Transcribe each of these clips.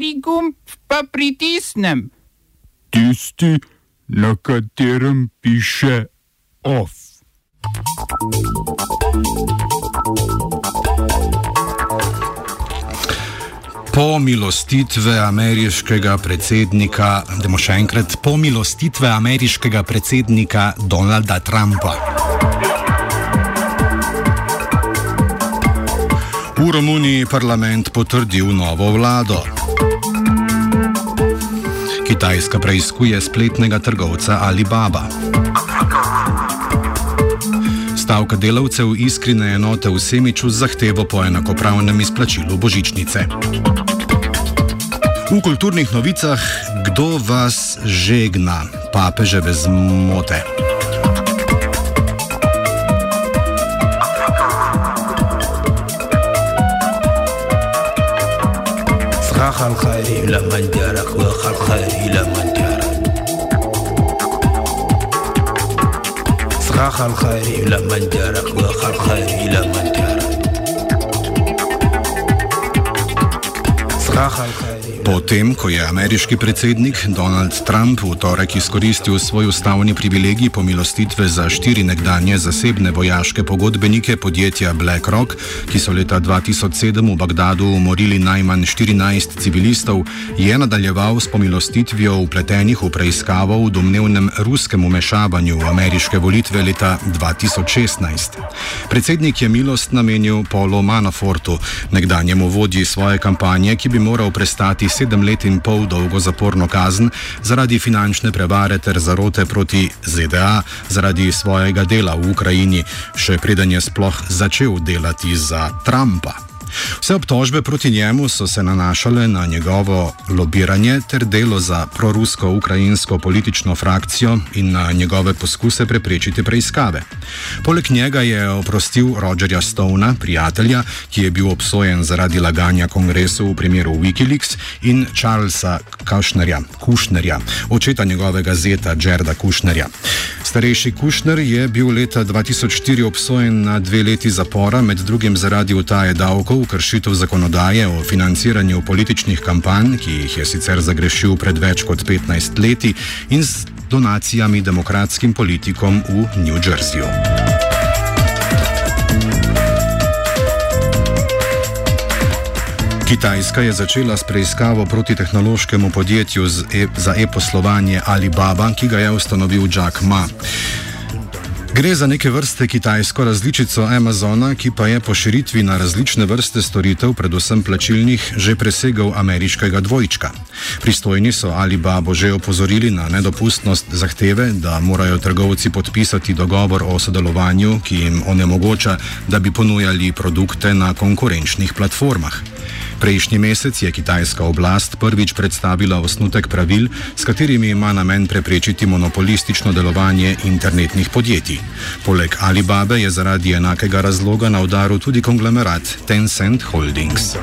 Kateri gumb pa pritisnem? Tisti, na katerem piše OF. Pomilostitve ameriškega predsednika, da še enkrat, pomilostitve ameriškega predsednika Donalda Trumpa. V Romuniji parlament potrdil novo vlado. Kitajska preizkuje spletnega trgovca Alibaba. Stavka delavcev iskrene enote v Semiču z zahtevo po enakopravnem izplačilu božičnice. V kulturnih novicah, kdo vas žegna, papeževe zmote. خاخ الخير لمن جارك خاخ الخير لمن جرى خاخ الخير لمن جرى خاخ الخير لمن جرى خاخ الخير Potem, ko je ameriški predsednik Donald Trump v torek izkoristil svoj ustavni privilegij pomilostitve za štiri nekdanje zasebne vojaške pogodbenike podjetja BlackRock, ki so leta 2007 v Bagdadu umorili najmanj 14 civilistov, je nadaljeval s pomilostitvijo upletenih v preiskavo v domnevnem ruskem umešavanju v ameriške volitve leta 2016. Predsednik je milost namenil Polo Manafortu, nekdanjemu vodji svoje kampanje, ki bi moral prestati sedem let in pol dolgo zaporno kazen zaradi finančne prevare ter zarote proti ZDA zaradi svojega dela v Ukrajini, še preden je sploh začel delati za Trumpa. Vse obtožbe proti njemu so se nanašale na njegovo lobiranje ter delo za prorusko-ukrajinsko politično frakcijo in na njegove poskuse preprečiti preiskave. Poleg njega je oprostil Rogerja Stona, prijatelja, ki je bil obsojen zaradi laganja kongresu v primeru Wikileaks, in Charlesa Kushnerja, Kushnerja očeta njegovega zeta Gerda Kushnerja. Starejši Kushner je bil leta 2004 obsojen na dve leti zapora, med drugim zaradi utaje davkov, kršitev zakonodaje o financiranju političnih kampanj, ki jih je sicer zagrešil pred več kot 15 leti, in z donacijami demokratskim politikom v New Jerseyju. Kitajska je začela s preiskavo proti tehnološkemu podjetju e za e-poslovanje Alibaba, ki ga je ustanovil Jack Ma. Gre za neke vrste kitajsko različico Amazona, ki pa je po širitvi na različne vrste storitev, predvsem plačilnih, že presegal ameriškega dvojčka. Pristojni so Alibaba že opozorili na nedopustnost zahteve, da morajo trgovci podpisati dogovor o sodelovanju, ki jim onemogoča, da bi ponujali produkte na konkurenčnih platformah. Prejšnji mesec je kitajska oblast prvič predstavila osnutek pravil, s katerimi ima namen preprečiti monopolistično delovanje internetnih podjetij. Poleg Alibabe je zaradi enakega razloga na udaru tudi konglomerat Tencent Holdings.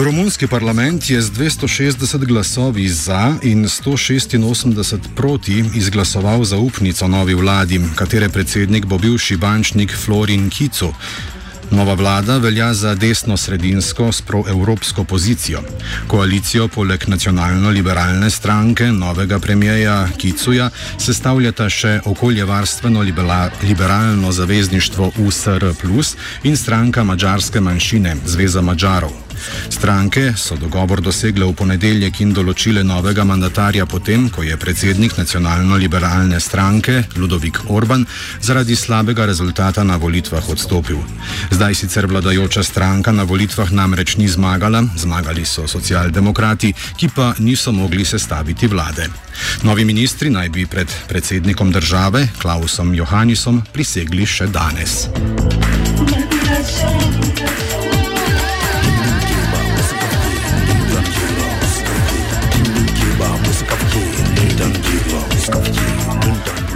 Romunski parlament je z 260 glasovi za in 186 proti izglasoval zaupnico novi vladi, katere predsednik bo bivši bančnik Florin Kicu. Nova vlada velja za desno-sredinsko s proevropsko pozicijo. Koalicijo poleg nacionalno-liberalne stranke novega premijeja Kicuja sestavljata še okoljevarstveno-liberalno zavezništvo USR in stranka mađarske manjšine Zveza Mađarov. Stranke so dogovor dosegle v ponedeljek in določile novega mandatarja potem, ko je predsednik nacionalno-liberalne stranke Ludovik Orban zaradi slabega rezultata na volitvah odstopil. Zdaj sicer vladajoča stranka na volitvah namreč ni zmagala, zmagali so socialdemokrati, ki pa niso mogli sestaviti vlade. Novi ministri naj bi pred predsednikom države Klausom Johannisom prisegli še danes.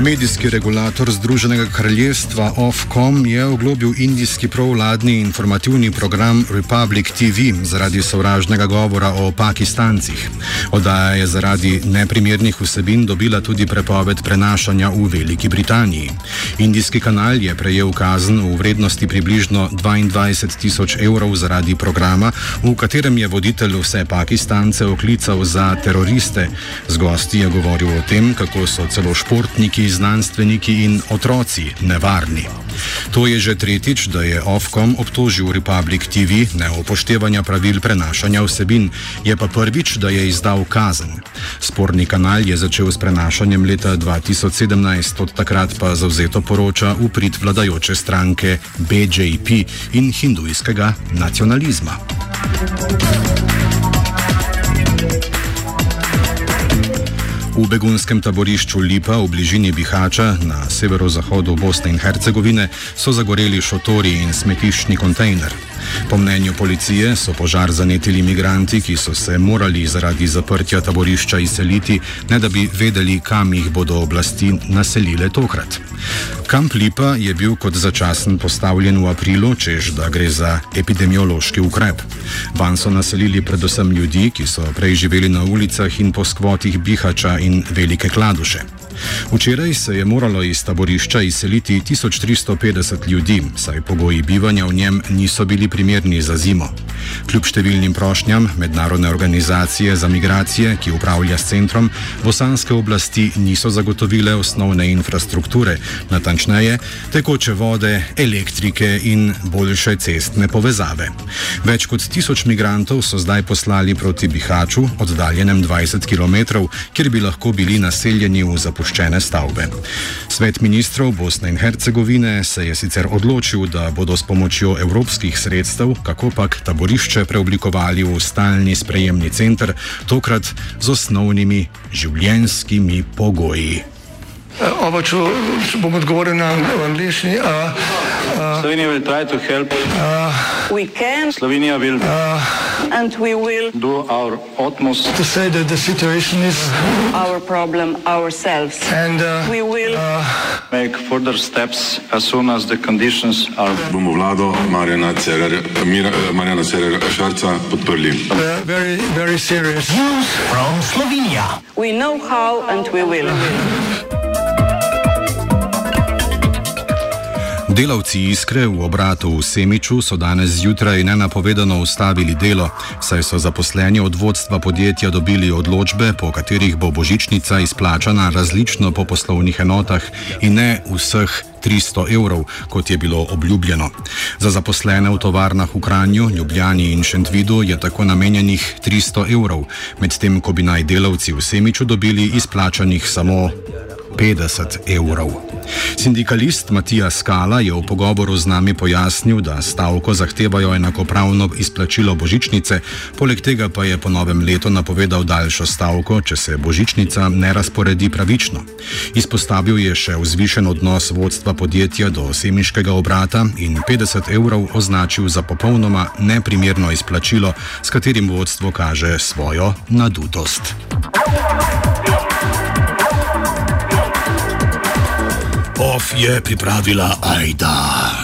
Medijski regulator Združenega kraljestva Ofcom je oglobil indijski provladni informativni program Republic TV zaradi sovražnega govora o pakistancih. Oddaja je zaradi neprimernih vsebin dobila tudi prepoved prenašanja v Veliki Britaniji. Indijski kanal je prejel kazen v vrednosti približno 22 tisoč evrov zaradi programa, v katerem je voditelj vse pakistance oklical za teroriste. Z gosti je govoril o tem, kako so celo športniki znanstveniki in otroci nevarni. To je že tretjič, da je Ofcom obtožil Republic TV neupoštevanja pravil prenašanja vsebin, je pa prvič, da je izdal kazen. Sporni kanal je začel s prenašanjem leta 2017, od takrat pa zauzeto poroča v prid vladajoče stranke BJP in hindujskega nacionalizma. Thank you. V begunskem taborišču Lipa v bližini Bihača na severozahodu Bosne in Hercegovine so zagoreli šotori in smetiščni kontejner. Po mnenju policije so požar zanetili imigranti, ki so se morali zaradi zaprtja taborišča izseliti, ne da bi vedeli, kam jih bodo oblasti naselile tokrat. Kamp Lipa je bil kot začasen postavljen v aprilu, čež da gre za epidemiološki ukrep. Van so naselili predvsem ljudi, ki so prej živeli na ulicah in po skvotih Bihača in Velike Kladuše. Včeraj se je moralo iz taborišča izseliti 1350 ljudi, saj pogoji bivanja v njem niso bili primerni za zimo. Kljub številnim prošnjam mednarodne organizacije za migracije, ki upravlja s centrom, bosanske oblasti niso zagotovile osnovne infrastrukture, natančneje tekoče vode, elektrike in boljše cestne povezave. Več kot tisoč migrantov so zdaj poslali proti Bihaču, oddaljenem 20 km, kjer bi lahko bili naseljeni v zapuščene stavbe. Svet ministrov Bosne in Hercegovine se je sicer odločil, da bodo s pomočjo evropskih sredstev, kako pak taborišče preoblikovali v stalni sprejemni center, tokrat z osnovnimi življenjskimi pogoji. Oba, če, če bom odgovoril na angliški. Slovenija bo poskušala pomagati. Slovenija bo naredila svoj utmost, da bo rekla, da je situacija naš problem, sami. In bomo naredili nadaljnje korake, as soon as the conditions are. Bomo vlado Marjana Cererera Šarca podprli. Very, very serious news from Slovenija. We know how and we will. Delavci Iskre v obratu v Semiču so danes zjutraj nenapovedano ustavili delo, saj so zaposleni od vodstva podjetja dobili odločbe, po katerih bo božičnica izplačana različno po poslovnih enotah in ne vseh 300 evrov, kot je bilo obljubljeno. Za zaposlene v tovarnah v Kranju, Ljubljani in Šentvidu je tako namenjenih 300 evrov, medtem ko bi naj delavci v Semiču dobili izplačanih samo 50 evrov. Sindikalist Matija Skala je v pogovoru z nami pojasnil, da stavko zahtevajo enakopravno izplačilo božičnice, poleg tega pa je po novem letu napovedal daljšo stavko, če se božičnica ne razporedi pravično. Izpostavil je še vzvišen odnos vodstva podjetja do semiškega obrata in 50 evrov označil za popolnoma neprimerno izplačilo, s katerim vodstvo kaže svojo nadutost. Off je pripravila Aida.